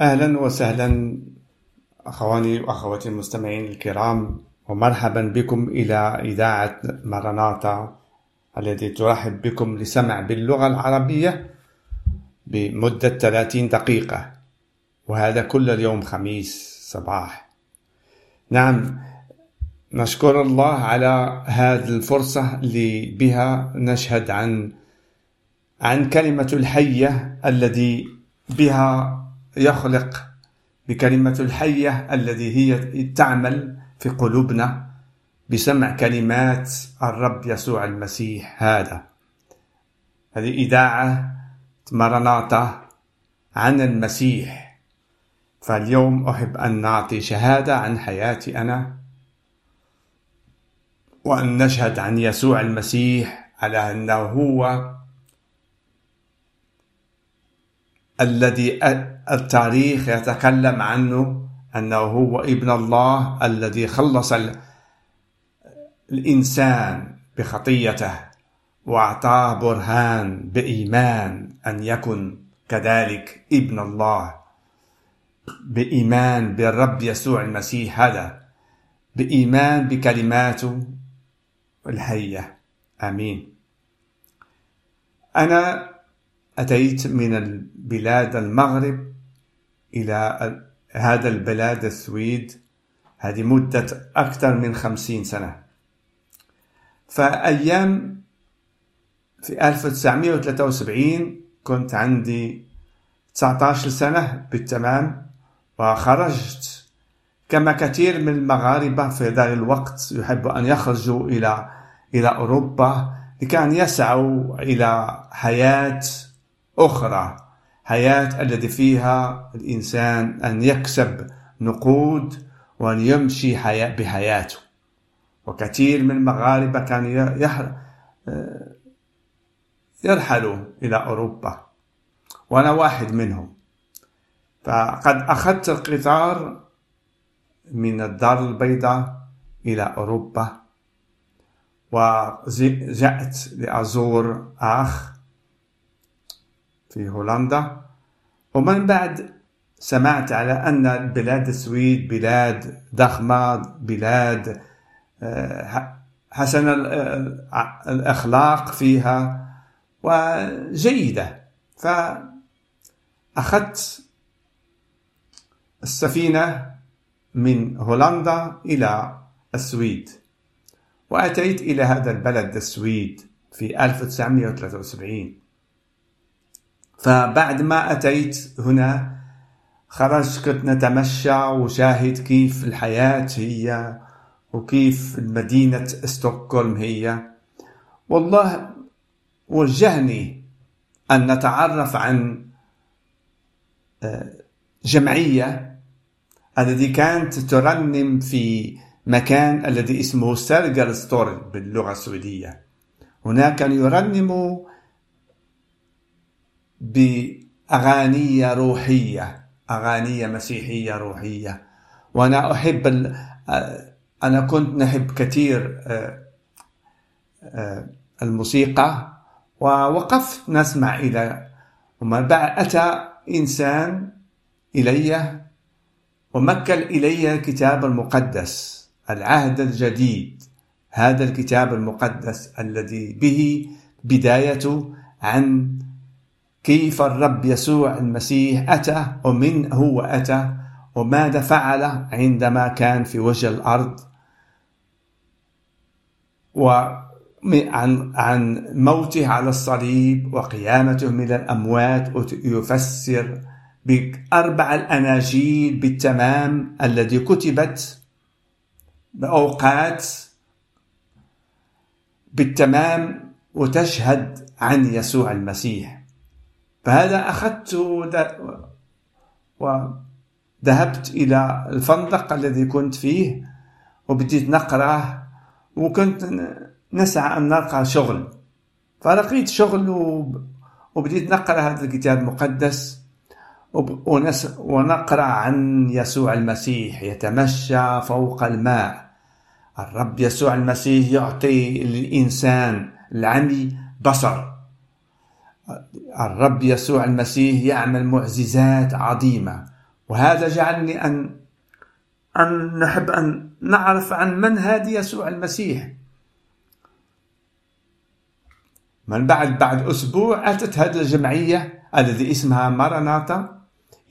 أهلا وسهلا أخواني وأخواتي المستمعين الكرام ومرحبا بكم إلى إذاعة مرناطة التي ترحب بكم لسمع باللغة العربية بمدة 30 دقيقة وهذا كل يوم خميس صباح. نعم نشكر الله على هذه الفرصة اللي بها نشهد عن عن كلمة الحية الذي بها يخلق بكلمة الحية الذي هي تعمل في قلوبنا بسمع كلمات الرب يسوع المسيح هذا. هذه إذاعة مرناطة عن المسيح. فاليوم أحب أن نعطي شهادة عن حياتي أنا وأن نشهد عن يسوع المسيح على أنه هو الذي التاريخ يتكلم عنه أنه هو ابن الله الذي خلص الإنسان بخطيته وأعطاه برهان بإيمان أن يكن كذلك ابن الله بإيمان بالرب يسوع المسيح هذا بإيمان بكلماته الحية آمين. أنا أتيت من البلاد المغرب إلى هذا البلاد السويد. هذه مدة أكثر من خمسين سنة. فأيام في 1973 كنت عندي 19 سنة بالتمام وخرجت كما كثير من المغاربة في ذلك الوقت يحب أن يخرجوا إلى إلى أوروبا لكي يسعوا إلى حياة أخرى حياة التي فيها الإنسان أن يكسب نقود وأن يمشي حياة بحياته. وكثير من المغاربة كانوا يرحلوا إلى أوروبا وأنا واحد منهم. فقد أخذت القطار من الدار البيضاء إلى أوروبا وجئت لأزور أخ في هولندا. ومن بعد سمعت على أن بلاد السويد بلاد ضخمة بلاد آه، حسن آه، الأخلاق فيها وجيدة. فأخذت السفينة من هولندا إلى السويد وأتيت إلى هذا البلد السويد في 1973 فبعد ما أتيت هنا خرجت كنت نتمشى وشاهد كيف الحياة هي وكيف مدينة ستوكهولم هي. والله وجهني أن نتعرف عن آه، جمعية التي كانت ترنم في مكان الذي اسمه سيرجر ستور باللغة السويدية. هناك كانوا يرنموا بأغاني روحية أغاني مسيحية روحية. وأنا أحب أنا كنت نحب كثير آه، آه، الموسيقى. ووقفت نسمع إلى وما بعد أتى إنسان إلي ومكل إلي الكتاب المقدس العهد الجديد. هذا الكتاب المقدس الذي به بداية عن كيف الرب يسوع المسيح أتى ومن هو أتى وماذا فعل عندما كان في وجه الأرض؟ وعن عن موته على الصليب وقيامته من الأموات يفسر بأربع الأناجيل بالتمام الذي كتبت بأوقات بالتمام وتشهد عن يسوع المسيح. فهذا أخذت وذهبت إلى الفندق الذي كنت فيه وبديت نقرأ وكنت نسعى أن نلقى شغل. فلقيت شغل وبديت نقرأ هذا الكتاب المقدس ونقرأ عن يسوع المسيح يتمشى فوق الماء. الرب يسوع المسيح يعطي للإنسان العمي بصر. الرب يسوع المسيح يعمل معجزات عظيمة. وهذا جعلني أن أن نحب أن نعرف عن من هذا يسوع المسيح. من بعد بعد أسبوع أتت هذه الجمعية الذي اسمها ماراناتا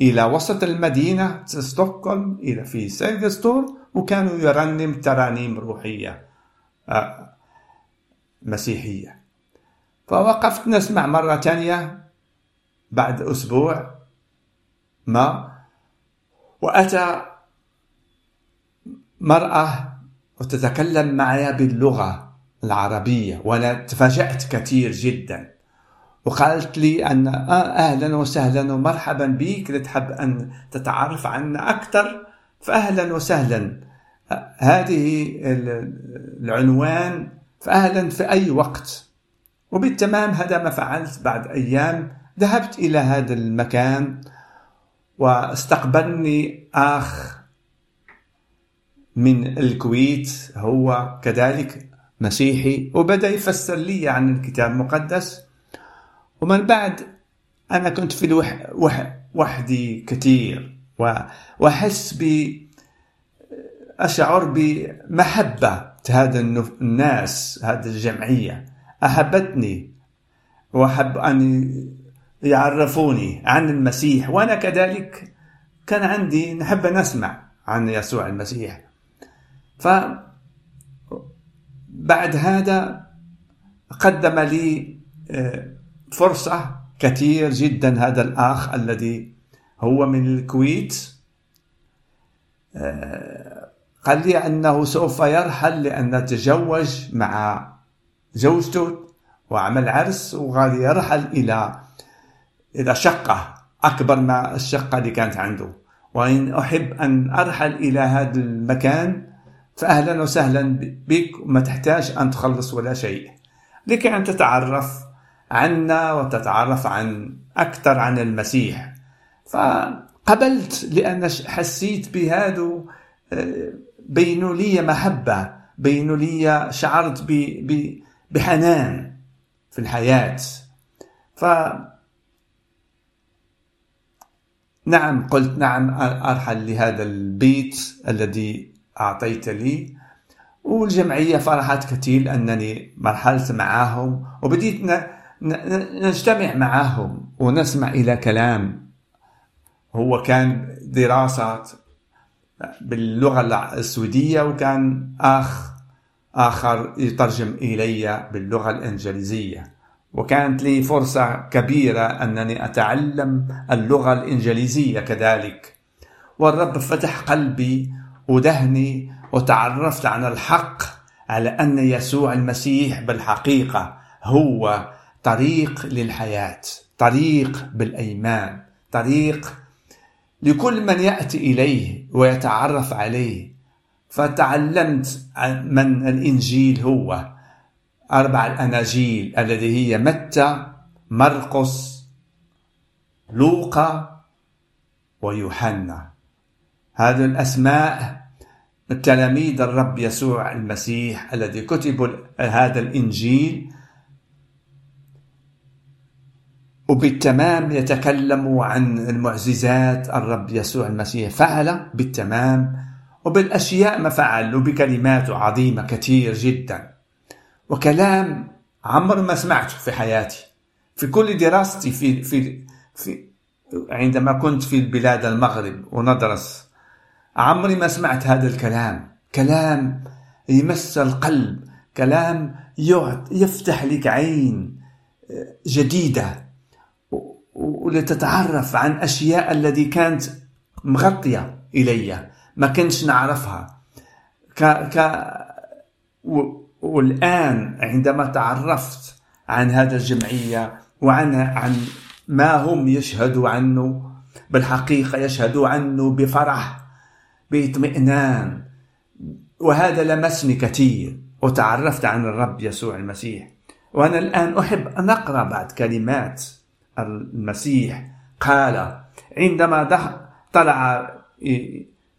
إلى وسط المدينة ستوكهولم إلى في سيرجر ستور وكانوا يرنم ترانيم روحية آه، مسيحية. فوقفت نسمع مرة ثانية بعد أسبوع ما. وأتى مرأة وتتكلم معي باللغة العربية وأنا تفاجأت كثير جدا. وقالت لي أن آه، أهلا وسهلا ومرحبا بك تحب أن تتعرف عنا أكثر فأهلا وسهلا. هذه العنوان فأهلا في أي وقت. وبالتمام هذا ما فعلت بعد أيام. ذهبت إلى هذا المكان واستقبلني أخ من الكويت هو كذلك مسيحي وبدأ يفسر لي عن الكتاب المقدس. ومن بعد أنا كنت في الوح وح وحدي كثير وأحس ب أشعر بمحبة هذا الناس هذه الجمعية. أحبتني وأحب أن يعرفوني عن المسيح وأنا كذلك كان عندي نحب نسمع عن يسوع المسيح. ف بعد هذا قدم لي آه، فرصة كثير جدا هذا الأخ الذي هو من الكويت. آه، قال لي أنه سوف يرحل لأن تزوج مع زوجته وعمل عرس وغادي يرحل إلى إلى شقة أكبر ما الشقة اللي كانت عنده. وإن أحب أن أرحل إلى هذا المكان فأهلا وسهلا بك وما تحتاج أن تخلص ولا شيء. لكي أن تتعرف عنا وتتعرف عن أكثر عن المسيح. فقبلت لأن حسيت بهذا آه، بينوا لي محبة بينوا لي شعرت بحنان في الحياة. ف نعم قلت نعم أرحل لهذا البيت الذي أعطيت لي. والجمعية فرحت كثير لأنني مرحلت معاهم وبديت نجتمع معهم ونسمع إلى كلام. هو كان دراسة باللغة السويدية وكان أخ آخر يترجم إلي باللغة الإنجليزية. وكانت لي فرصة كبيرة أنني أتعلم اللغة الإنجليزية كذلك. والرب فتح قلبي ودهني وتعرفت عن الحق على أن يسوع المسيح بالحقيقة هو طريق للحياة طريق بالأيمان طريق لكل من يأتي إليه ويتعرف عليه. فتعلمت من الإنجيل هو. أربع الأناجيل الذي هي متى مرقس لوقا ويوحنا. هذه الأسماء تلاميذ الرب يسوع المسيح الذي كتبوا هذا الإنجيل. وبالتمام يتكلم عن المعجزات الرب يسوع المسيح فعل بالتمام. وبالأشياء ما فعل وبكلماته عظيمة كثير جدا. وكلام عمر ما سمعته في حياتي. في كل دراستي في في في عندما كنت في بلاد المغرب وندرس عمري ما سمعت هذا الكلام. كلام يمس القلب كلام يفتح لك عين جديدة. ولتتعرف عن أشياء التي كانت مغطية إلي. ما كنتش نعرفها. ك... ك... والآن عندما تعرفت عن هذا الجمعية وعن عن ما هم يشهدوا عنه بالحقيقة يشهدوا عنه بفرح باطمئنان. وهذا لمسني كثير. وتعرفت عن الرب يسوع المسيح. وأنا الآن أحب أن أقرأ بعض كلمات المسيح. قال عندما طلع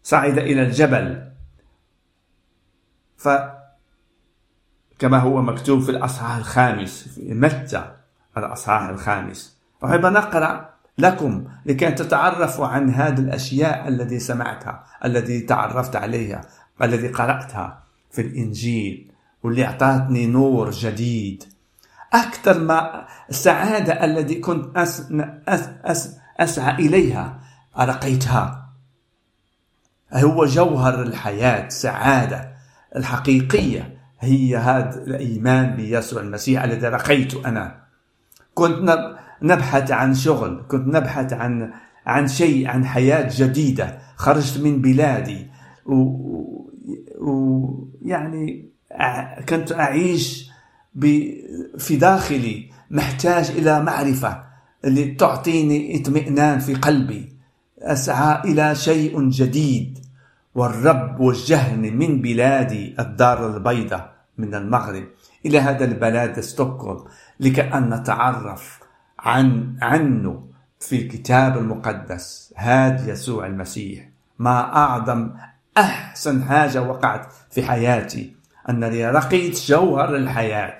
صعد إلى الجبل. ف كما هو مكتوب في الأصحاح الخامس في متى الأصحاح الخامس. أحب أن أقرأ لكم لكي تتعرفوا عن هذه الأشياء الذي سمعتها الذي تعرفت عليها الذي قرأتها في الإنجيل واللي أعطتني نور جديد. أكثر ما السعادة الذي كنت أس أس أس أسعى إليها أرقيتها. هو جوهر الحياة السعادة الحقيقية. هي هذا الإيمان بيسوع المسيح الذي رقيت أنا. كنت نبحث عن شغل كنت نبحث عن عن شيء عن حياة جديدة. خرجت من بلادي ويعني و... كنت أعيش في داخلي محتاج إلى معرفة اللي تعطيني اطمئنان في قلبي. أسعى إلى شيء جديد. والرب وجهني من بلادي الدار البيضاء من المغرب إلى هذا البلد ستوكهولم لكي أن نتعرف عن عنه في الكتاب المقدس. هذا يسوع المسيح. ما أعظم أحسن حاجة وقعت في حياتي أنني رقيت جوهر الحياة.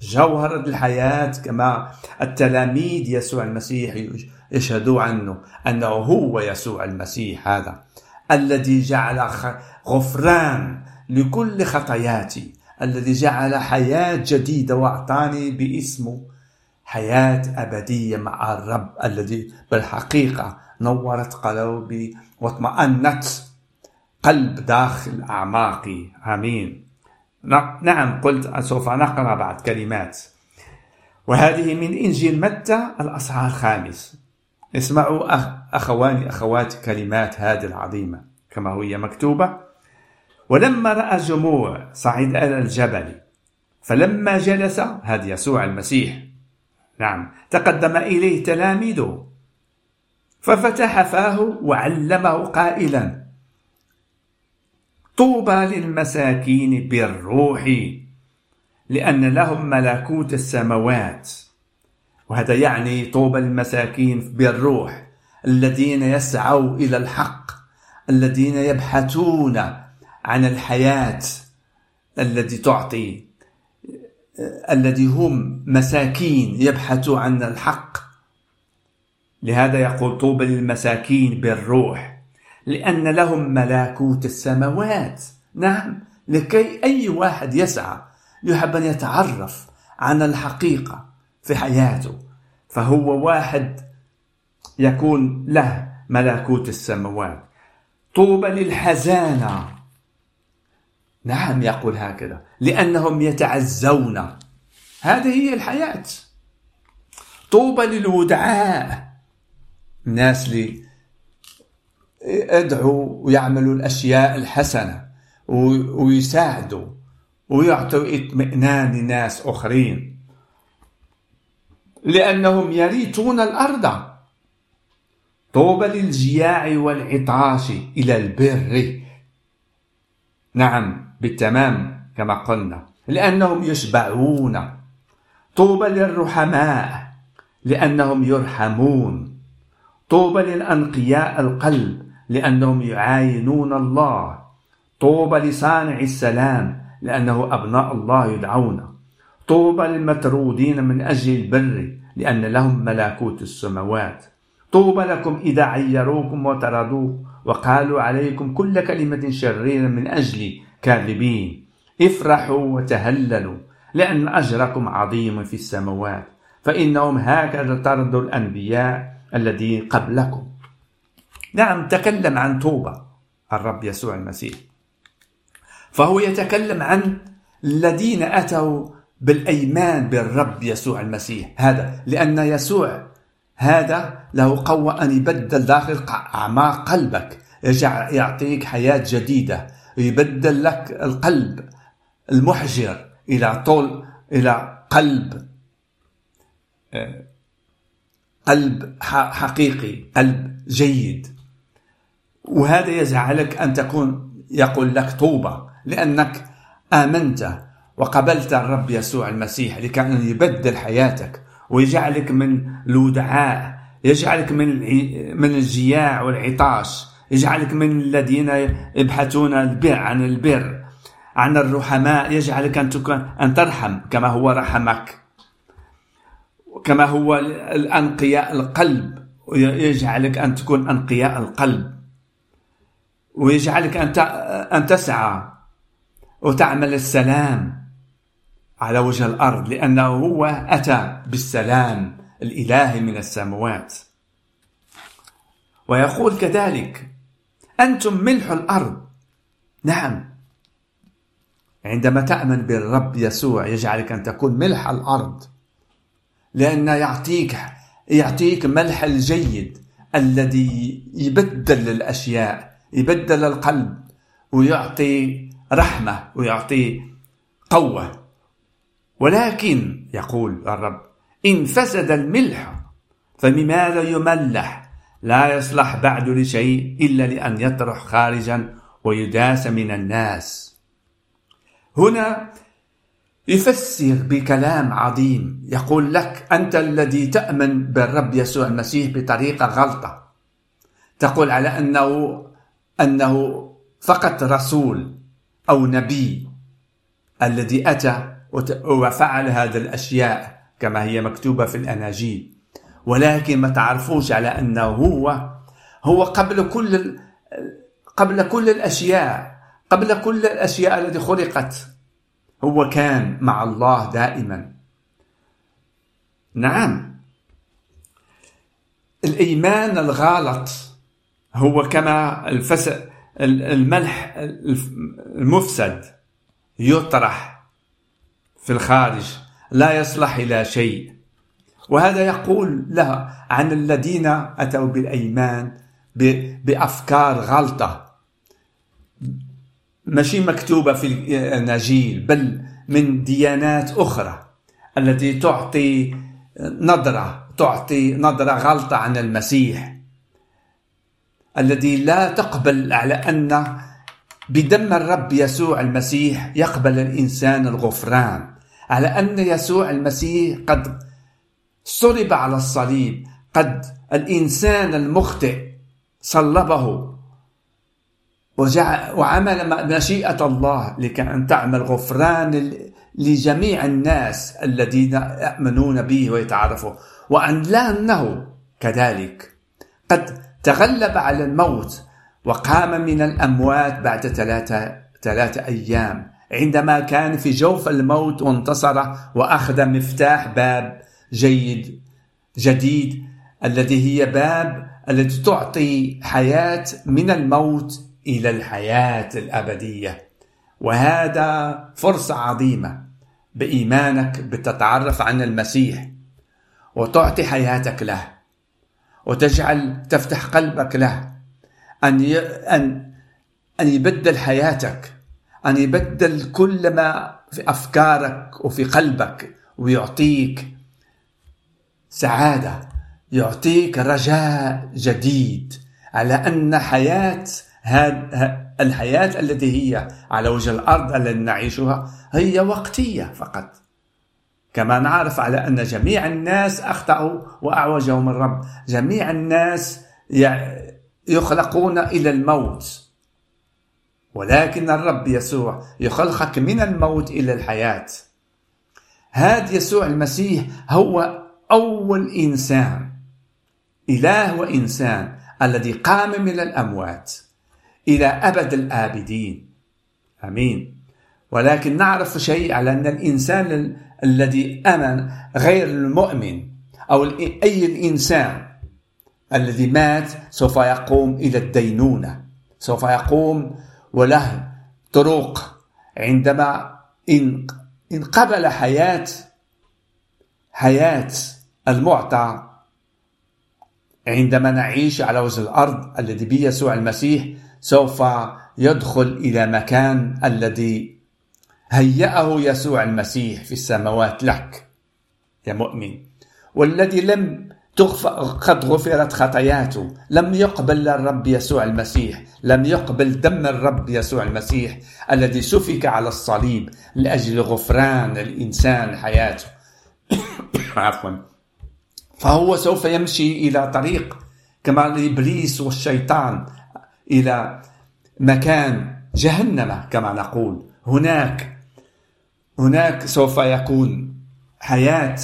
جوهر الحياة كما التلاميذ يسوع المسيح يشهدوا عنه. أنه هو يسوع المسيح هذا. الذي جعل غفران لكل خطاياتي الذي جعل حياة جديدة وأعطاني باسمه حياة أبدية مع الرب الذي بالحقيقة نورت قلبي واطمأنت قلب داخل أعماقي. آمين. نعم قلت سوف نقرأ بعض كلمات. وهذه من إنجيل متى؟ الأصحاح الخامس. اسمعوا أخواني أخواتي كلمات هذه العظيمة كما هي مكتوبة. ولما رأى الجموع صعد إلى الجبل فلما جلس هذا يسوع المسيح. نعم تقدم إليه تلاميذه ففتح فاه وعلمه قائلا طوبى للمساكين بالروح لأن لهم ملكوت السماوات. وهذا يعني طوبى للمساكين بالروح الذين يسعوا إلى الحق الذين يبحثون عن الحياة التي تعطي الذي هم مساكين يبحثوا عن الحق. لهذا يقول طوبى للمساكين بالروح لأن لهم ملكوت السماوات. نعم لكي أي واحد يسعى يحب أن يتعرف عن الحقيقة. في حياته. فهو واحد يكون له ملكوت السماوات. طوبى للحزانة. نعم يقول هكذا. لأنهم يتعزون. هذه هي الحياة. طوبى للودعاء. الناس اللي يدعوا ويعملوا الأشياء الحسنة ويساعدوا ويعطوا اطمئنان لناس آخرين. لأنهم يريثون الأرض. طوبى للجياع والعطاش إلى البر. نعم بالتمام كما قلنا. لأنهم يشبعون. طوبى للرحماء لأنهم يرحمون. طوبى للأنقياء القلب لأنهم يعاينون الله. طوبى لصانع السلام لأنه أبناء الله يدعون. طوبى للمطرودين من أجل البر لأن لهم ملكوت السماوات. طوبى لكم إذا عيروكم وطردوك وقالوا عليكم كل كلمة شريرة من أجلي كاذبين. افرحوا وتهللوا لأن أجركم عظيم في السماوات. فإنهم هكذا طردوا الأنبياء الذين قبلكم. نعم تكلم عن توبة الرب يسوع المسيح. فهو يتكلم عن الذين أتوا بالأيمان بالرب يسوع المسيح. هذا لأن يسوع هذا له قوة أن يبدل داخل أعماق قلبك. يعطيك حياة جديدة. يبدل لك القلب المحجر إلى طول إلى قلب آه، قلب حقيقي قلب جيد. وهذا يجعلك أن تكون يقول لك طوبى لأنك آمنت وقبلت الرب يسوع المسيح لكي يبدل حياتك ويجعلك من الودعاء يجعلك من من الجياع والعطاش يجعلك من الذين يبحثون البر عن البر عن الرحماء يجعلك أن تكون أن ترحم كما هو رحمك كما هو الأنقياء القلب ويجعلك أن تكون أنقياء القلب ويجعلك أن أن تسعى وتعمل السلام. على وجه الأرض لأنه هو أتى بالسلام الإلهي من السماوات ويقول كذلك أنتم ملح الأرض. نعم. عندما تأمن بالرب يسوع يجعلك أن تكون ملح الأرض لأنه يعطيك يعطيك ملح الجيد الذي يبدل الأشياء يبدل القلب ويعطي رحمة ويعطي قوة. ولكن يقول الرب إن فسد الملح فبماذا يملح؟ لا يصلح بعد لشيء إلا لأن يطرح خارجا ويداس من الناس. هنا يفسر بكلام عظيم يقول لك أنت الذي تأمن بالرب يسوع المسيح بطريقة غلطة. تقول على أنه أنه فقط رسول أو نبي الذي أتى وفعل هذه الأشياء كما هي مكتوبة في الأناجيل. ولكن ما تعرفوش على أنه هو هو قبل كل قبل كل الأشياء قبل كل الأشياء التي خلقت هو كان مع الله دائما. نعم. الإيمان الغلط هو كما الفس الملح المفسد يطرح في الخارج لا يصلح إلى شيء. وهذا يقول له عن الذين أتوا بالأيمان بأفكار غلطة. ماشي مكتوبة في الأناجيل بل من ديانات أخرى التي تعطي نظرة تعطي نظرة غلطة عن المسيح. الذي لا تقبل على أن بدم الرب يسوع المسيح يقبل الإنسان الغفران. على أن يسوع المسيح قد صلب على الصليب قد الإنسان المخطئ صلبه. وعمل مشيئة الله لكي أن تعمل غفران لجميع الناس الذين يؤمنون به ويتعرفوا وأن لأنه كذلك. قد تغلب على الموت وقام من الأموات بعد ثلاثة, ثلاثة أيام. عندما كان في جوف الموت وانتصر وأخذ مفتاح باب جيد جديد الذي هي باب التي تعطي حياة من الموت إلى الحياة الأبدية. وهذا فرصة عظيمة بإيمانك بتتعرف عن المسيح وتعطي حياتك له وتجعل تفتح قلبك له أن أن أن يبدل حياتك أن يبدل كل ما في أفكارك وفي قلبك ويعطيك سعادة يعطيك رجاء جديد على أن حياة الحياة التي هي على وجه الأرض التي نعيشها هي وقتية فقط. كما نعرف على أن جميع الناس أخطأوا وأعوجهم الرب. جميع الناس يخلقون إلى الموت. ولكن الرب يسوع يخلقك من الموت إلى الحياة. هذا يسوع المسيح هو أول إنسان إله وإنسان الذي قام من الأموات إلى أبد الآبدين. أمين. ولكن نعرف شيء على أن الإنسان الذي أمن غير المؤمن أو أي الإنسان الذي مات سوف يقوم إلى الدينونة سوف يقوم وله طرق عندما إن إن قبل حياة حياة المعطى عندما نعيش على وجه الأرض الذي بيسوع المسيح سوف يدخل إلى مكان الذي هيأه يسوع المسيح في السماوات لك يا مؤمن. والذي لم قد غفرت خطاياته. لم يقبل الرب يسوع المسيح. لم يقبل دم الرب يسوع المسيح الذي سفك على الصليب لأجل غفران الإنسان حياته. عفوا. فهو سوف يمشي إلى طريق كما الإبليس والشيطان إلى مكان جهنم كما نقول. هناك هناك سوف يكون حياة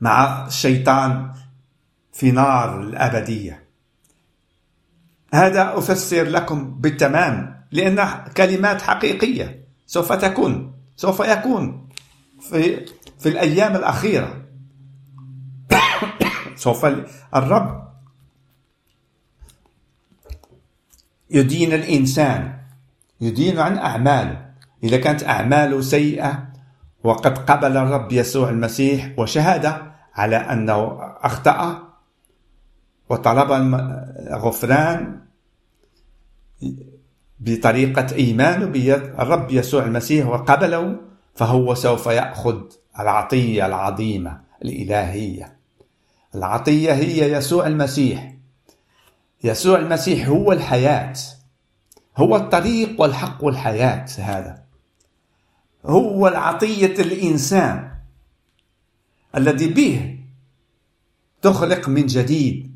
مع الشيطان في نار الأبدية. هذا أفسر لكم بالتمام لأنها كلمات حقيقية سوف تكون سوف يكون في في الأيام الأخيرة. سوف الرب يدين الإنسان يدين عن أعماله. إذا كانت أعماله سيئة وقد قبل الرب يسوع المسيح وشهد على أنه أخطأ وطلب الغفران بطريقة إيمانه بالرب يسوع المسيح وقبله فهو سوف يأخذ العطية العظيمة الإلهية. العطية هي يسوع المسيح. يسوع المسيح هو الحياة. هو الطريق والحق والحياة هذا. هو العطية الإنسان الذي به تخلق من جديد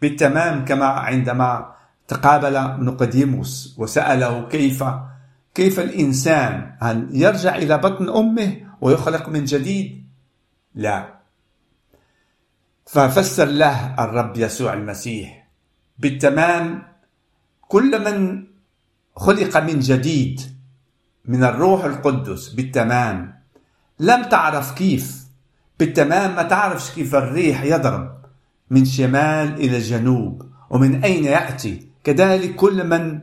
بالتمام كما عندما تقابل نقديموس وسأله كيف كيف الإنسان هل يرجع إلى بطن أمه ويخلق من جديد؟ لا ففسر له الرب يسوع المسيح بالتمام كل من خلق من جديد من الروح القدس بالتمام. لم تعرف كيف. بالتمام ما تعرفش كيف الريح يضرب. من شمال إلى جنوب. ومن أين يأتي؟ كذلك كل من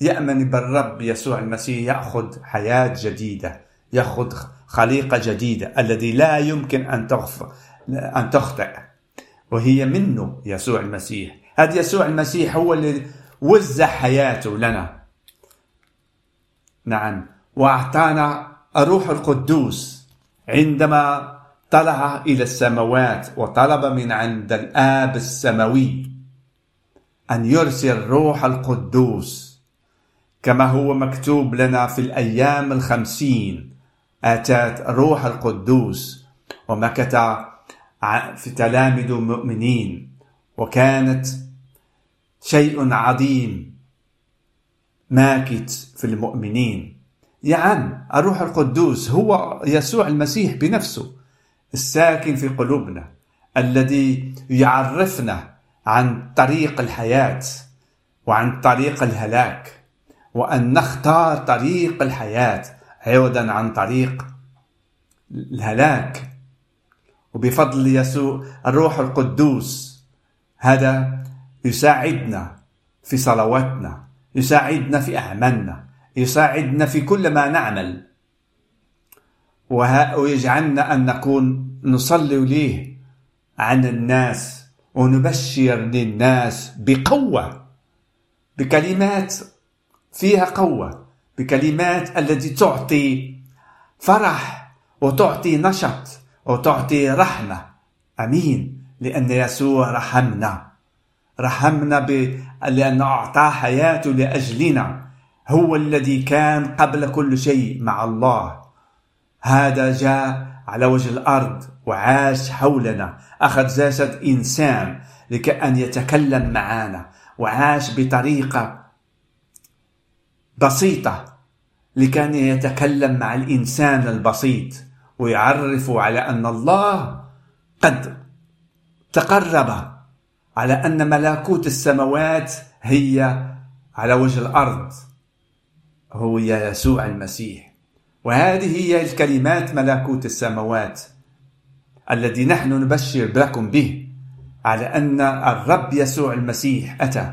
يأمن بالرب يسوع المسيح يأخذ حياة جديدة. يأخذ خليقة جديدة الذي لا يمكن أن تغفر أن تخطئ. وهي منه يسوع المسيح. هذا يسوع المسيح هو اللي وزع حياته لنا. نعم. وأعطانا الروح القدوس عندما طلع إلى السماوات وطلب من عند الآب السماوي أن يرسل الروح القدوس كما هو مكتوب لنا في الأيام الخمسين. آتات روح القدوس ومكث في تلامذ المؤمنين وكانت شيء عظيم. ماكت في المؤمنين. يعني الروح القدوس هو يسوع المسيح بنفسه الساكن في قلوبنا الذي يعرفنا عن طريق الحياة وعن طريق الهلاك وأن نختار طريق الحياة عوضا عن طريق الهلاك. وبفضل يسوع الروح القدوس هذا يساعدنا في صلواتنا يساعدنا في أعمالنا يساعدنا في كل ما نعمل ويجعلنا أن نكون نصلي ليه عن الناس ونبشر للناس بقوة بكلمات فيها قوة بكلمات التي تعطي فرح وتعطي نشط وتعطي رحمة أمين لأن يسوع رحمنا رحمنا. لأنه أعطى حياته لأجلنا. هو الذي كان قبل كل شيء مع الله. هذا جاء على وجه الأرض وعاش حولنا. أخذ جسد إنسان لكي أن يتكلم معنا. وعاش بطريقة بسيطة لكأن يتكلم مع الإنسان البسيط. ويعرف على أن الله قد تقرب على أن ملكوت السماوات هي على وجه الأرض. هو يسوع المسيح. وهذه هي الكلمات ملكوت السماوات الذي نحن نبشر لكم به على أن الرب يسوع المسيح أتى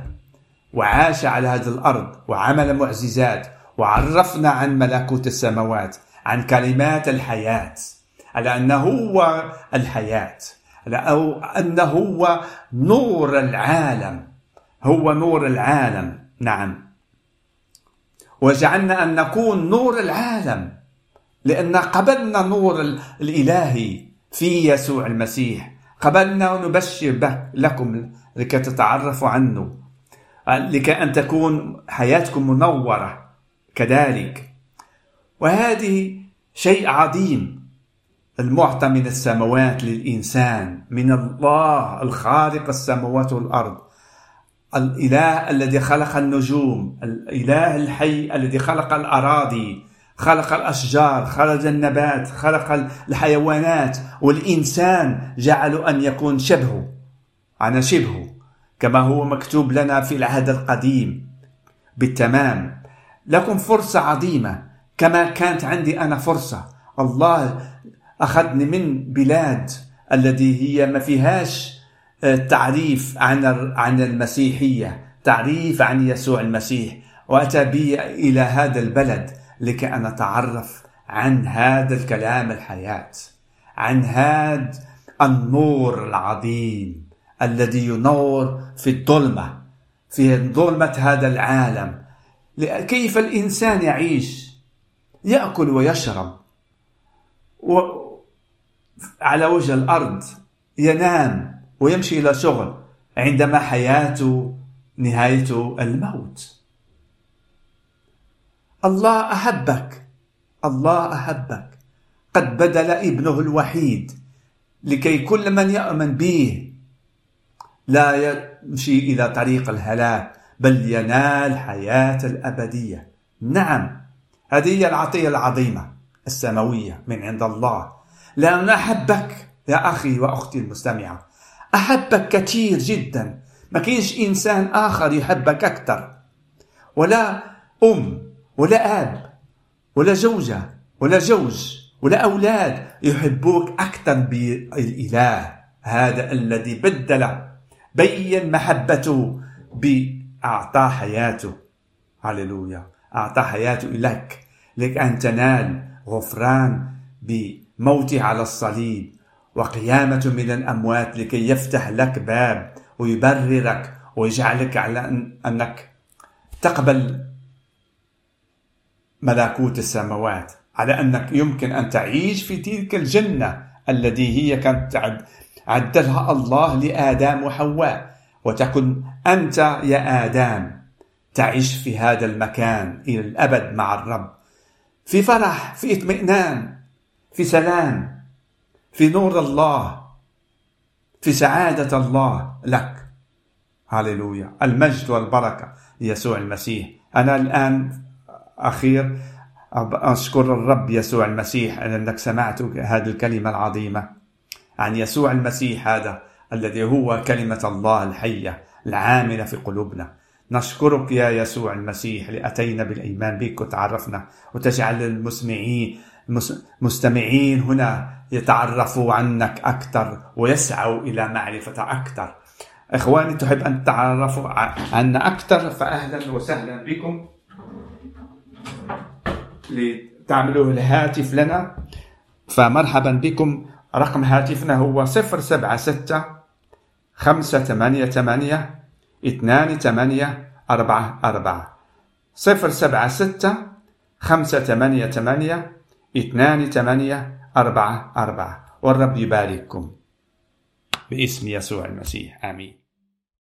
وعاش على هذه الأرض وعمل معجزات وعرفنا عن ملكوت السماوات عن كلمات الحياة على أنه هو الحياة. أو أنه هو نور العالم. هو نور العالم. نعم. وجعلنا أن نكون نور العالم لأن قبلنا نور الإلهي في يسوع المسيح. قبلنا ونبشر به لكم لكي تتعرفوا عنه. لكي أن تكون حياتكم منورة كذلك. وهذه شيء عظيم. المعطى من السماوات للإنسان من الله الخالق السماوات والأرض. الإله الذي خلق النجوم الإله الحي الذي خلق الأراضي خلق الأشجار خلق النبات خلق الحيوانات والإنسان جعل أن يكون شبهه أنا شبهه كما هو مكتوب لنا في العهد القديم. بالتمام. لكم فرصة عظيمة. كما كانت عندي أنا فرصة. الله أخذني من بلاد التي هي ما فيهاش آه، تعريف عن عن المسيحية تعريف عن يسوع المسيح. وأتى بي إلى هذا البلد لكي أن أتعرف عن هذا الكلام الحياة عن هذا النور العظيم الذي ينور في الظلمة في ظلمة هذا العالم. كيف الإنسان يعيش؟ يأكل ويشرب. و على وجه الأرض ينام ويمشي إلى شغل عندما حياته نهاية الموت. الله أحبك الله أحبك. قد بدل ابنه الوحيد لكي كل من يؤمن به لا يمشي إلى طريق الهلاك بل ينال حياة الأبدية. نعم هذه هي العطية العظيمة. السماوية من عند الله. لأن أحبك يا أخي وأختي المستمعة. أحبك كثير جدا. ما كاينش إنسان آخر يحبك أكثر. ولا أم ولا أب ولا زوجة ولا زوج ولا أولاد يحبوك أكثر بالإله. هذا الذي بدل بين محبته بأعطى حياته. هللويا. أعطى حياته لك لك أن تنال غفران بموته على الصليب. وقيامة من الأموات لكي يفتح لك باب ويبررك ويجعلك على أنك تقبل ملكوت السماوات على أنك يمكن أن تعيش في تلك الجنة التي هي كانت عدلها الله لآدم وحواء. وتكن أنت يا آدم تعيش في هذا المكان إلى الأبد مع الرب. في فرح في اطمئنان في سلام في نور الله في سعادة الله لك. هللويا المجد والبركة. يسوع المسيح. أنا الآن أخير. أشكر الرب يسوع المسيح. أنك سمعت هذه الكلمة العظيمة. عن يسوع المسيح هذا الذي هو كلمة الله الحية العاملة في قلوبنا. نشكرك يا يسوع المسيح لأتينا بالإيمان بك وتعرفنا وتجعل المسمعين مستمعين هنا يتعرفوا عنك أكثر ويسعوا إلى معرفة أكثر. إخواني تحب أن تتعرفوا عنا أكثر؟ فأهلا وسهلا بكم. لتعملوا الهاتف لنا. فمرحبا بكم. رقم هاتفنا هو 076 588 اثنان ثمانية أربعة أربعة صفر سبعة ستة خمسة ثمانية ثمانية اثنان ثمانية أربعة أربعة والرب يبارككم باسم يسوع المسيح آمين.